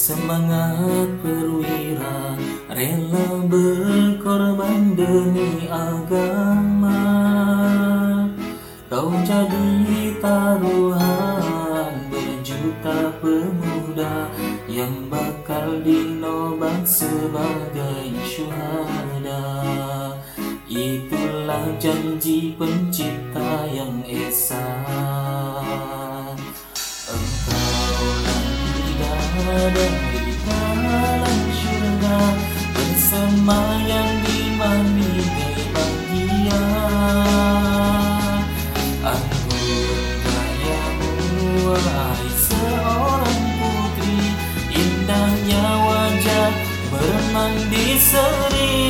Semangat perwira. Rela berkorban demi agama. Kau jadi taruhan berjuta pemuda Yang bakal dinobat sebagai syuhada. Itulah janji pencipta yang esa dari dalam syurga Bersemayam di mimpi bahagia Anggun gayamu wahai seorang putri Indahnya wajah bermandi seri